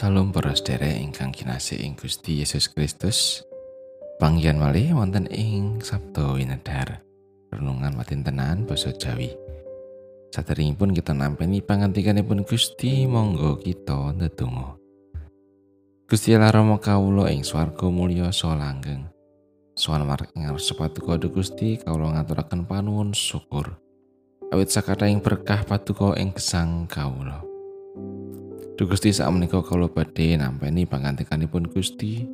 Salam para sedherek ingkang kinasih ing Gusti Yesus Kristus. Panggihan malih wonten ing Sabto Winedhar. Renungan matintenan basa Jawi. Saderengipun kita nampeni pangantikanipun Gusti, monggo kita ndedonga. Gusti Allah Rama kawula ing swarga mulya saha langgeng. Soal marang sepatu kode Gusti kawula ngaturaken panuwun syukur. Awit sakathahing berkah paduka ing gesang kawula. Duh Gusti sak menika kawula badhe nampeni pangantikanipun Gusti.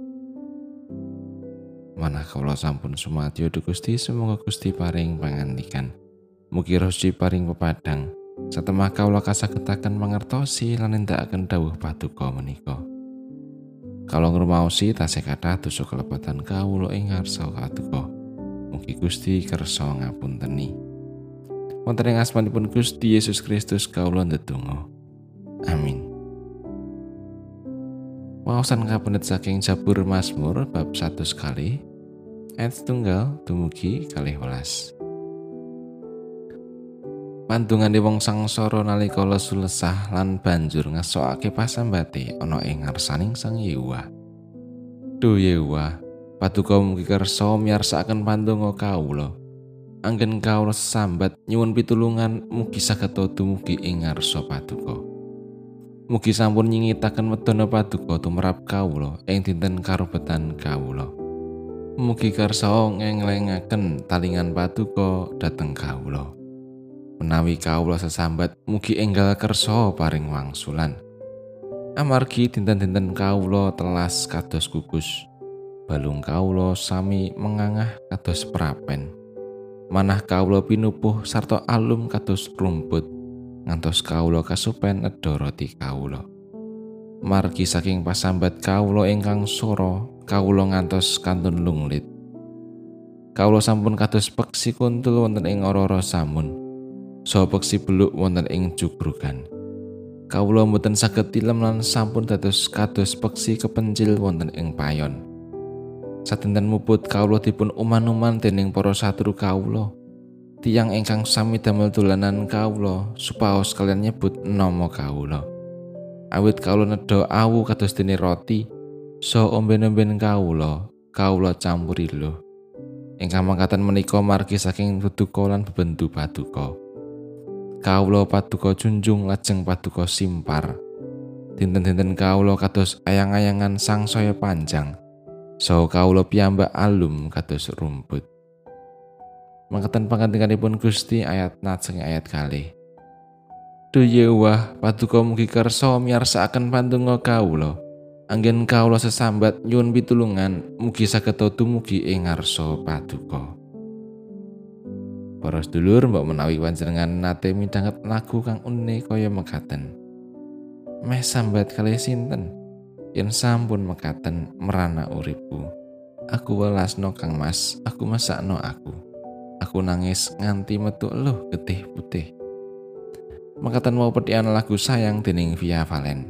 Manah kawula sampun sumadyo Duh Gusti semoga Gusti paring pangantikan. Mugi Rosi paring pepadang. Satemah kawula kasagetaken mangertosi lan nindakaken dawuh paduka menika. Kalau ngrumaosi tasih kathah dosa kelepatan kawula ing ngarsa paduka. Mugi Gusti kersa ngapunteni. Wonten ing asmanipun Gusti Yesus Kristus kawula ndedonga. Amin. Wawasan kapendet saking Jabur Mazmur bab satu sekali ayat setunggal dumugi kalih welas. Di wong sangsara nalika lesu lesah lan banjur ngesokake pasambate ana ing ngarsaning Sang Yehuwa. Duh Yehuwa, paduka mugi kersa miyarsakaken pandonga kawula. Anggen kawula sambat nyuwun pitulungan mugi saged dumugi ing ngarsa paduka. Mugi sampun nyingitaken wedana paduka tumrap kawula ing dinten karubetan kawula. Mugi kersa ngenglengaken talingan paduka dhateng kawula. Menawi kawula sesambat mugi enggal kersa paring wangsulan. Amargi dinten-dinten kawula telas kados gugus. Balung kawula sami mengangah kados prapen. Manah kawula pinupuh sarta alum kados rumput. Ngantos kawula kasupen roti kawula. Margi saking pasambat kawula ingkang sora, kawula ngantos kantun lunglit. Kawula sampun kados peksi kuntul wonten ing ora-ora samun. Saha peksi beluk wonten ing jugrugan. Kawula mboten saged tilem lan sampun dados kados peksi kepencil wonten ing payon. Satinten muput kawula dipun uman-uman dening para satru kawula. Tiang ingkang sami damel dolanan kawula supaos kalian nyebut nama kawula. Awit kawula nedha awu kados dene roti, so omben-omben kawula, kawula campuri lho. Ingkang mangkatan menika margi saking paduka lan bebendu paduka. Kawula paduka junjung lajeng paduka simpar. Dinten-dinten kawula kados ayang-ayangan sangsaya panjang. So kawula piyambak alum kados rumput. Mangketen pangantikanipun Gusti ayat najeng ayat kali. Duyewah paduka mugi kersa miyarsakaken pandonga kawula. Anggen kawula sesambat nyuwun pitulungan mugi saged dumugi ing ngarsa paduka. Para sedulur mbok menawi panjenengan nate midhanget lagu kang une kaya mekaten. Meh sambat kali sinten? Yen sampun mekaten merana uripku. Aku welasno Kang Mas, aku masakno aku. Aku nangis nganti metu eluh getih putih. Makatan mau petian lagu sayang dening Via Valen.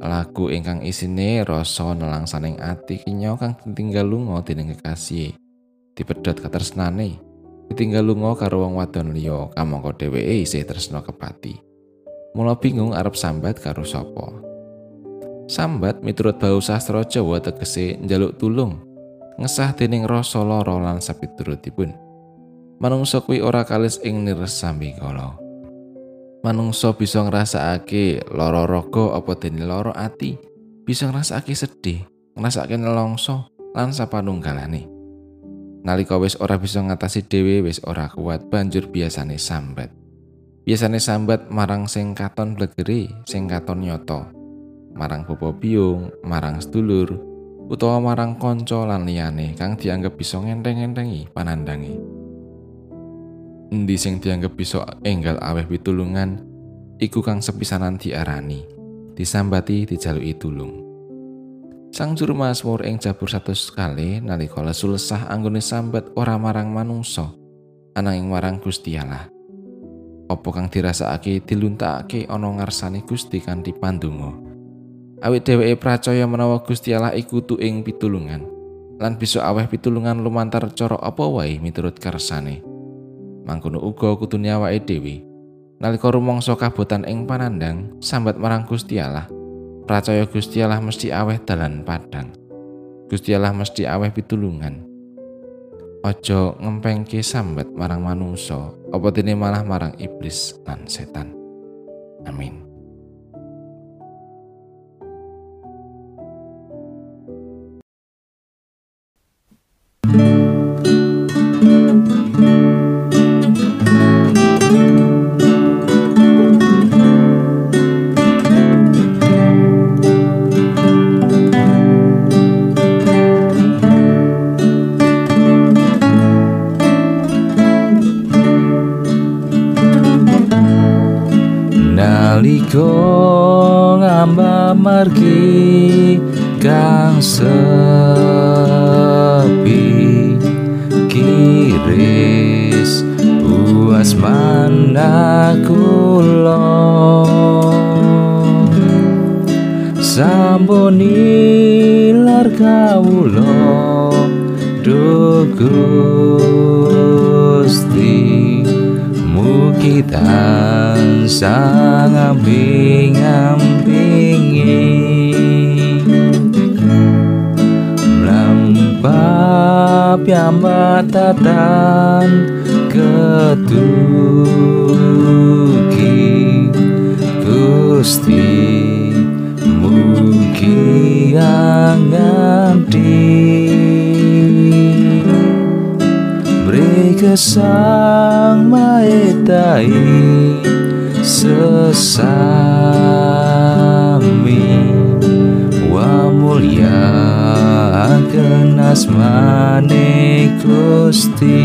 Lagu ingkang isine rasa nelangsaning ati kinyo kang ditinggal lunga dening kekasih. Dipedhot katresnane. Ditinggal lunga karo wong wadon liya kamangka dheweke isih tresna kepati. Mula bingung arep sambat karo sapa. Sambat miturut bau sastra Jawa tegese njaluk tulung. Ngesah dening rasa lara lan sapiturutipun. Manungsa kuwi ora kalis ing nirsambi kala. Manungsa bisa ngrasakake lara raga apa dene lara ati, bisa ngrasakake sedih, ngrasakake nelongso lan sapanunggalane. Nalika wis ora bisa ngatasi dhewe wis ora kuat banjur biasane sambat. Biasane sambat marang sing katon blegere, sing katon nyoto. Marang bobo biung, marang sedulur, utawa marang kanca lan liyane kang dianggep bisa ngenteng-entengi panandangi. Endi sing dianggep bisa enggal aweh pitulungan iku kang sepisanan diarani disambati dijaluki tulung. Sang juru Mazmur ing Jabur satu sekali nalika lesu lesah anggone sambat ora marang manungsa ananging marang Gusti Allah. Apa kang dirasakake diluntakake ana ngarsane Gusti kanthi pandonga. Awit dheweke percaya menawa Gusti Allah iku tuing pitulungan lan bisa aweh pitulungan lumantar cara apa wae miturut kersane mangkono uga kutune awake dhewe nalika rumangsa kabotan ing panandang sambat marang Gusti Allah Percaya Gusti Allah mesti aweh dalan padang. Gusti Allah mesti aweh pitulungan. Ojo ngempengke sambat marang manungsa, apa dene malah marang iblis lan setan. Amin. Nalika ngamba margi kang sepi kiris uas mana kula. Sampuni lar kawula Gusti mugi tansah ngambing-ngambingi mlampah piyambatan ketuki Gusti mugi angandi kesang maetai sesami. Wa mulia kenas mane Gusti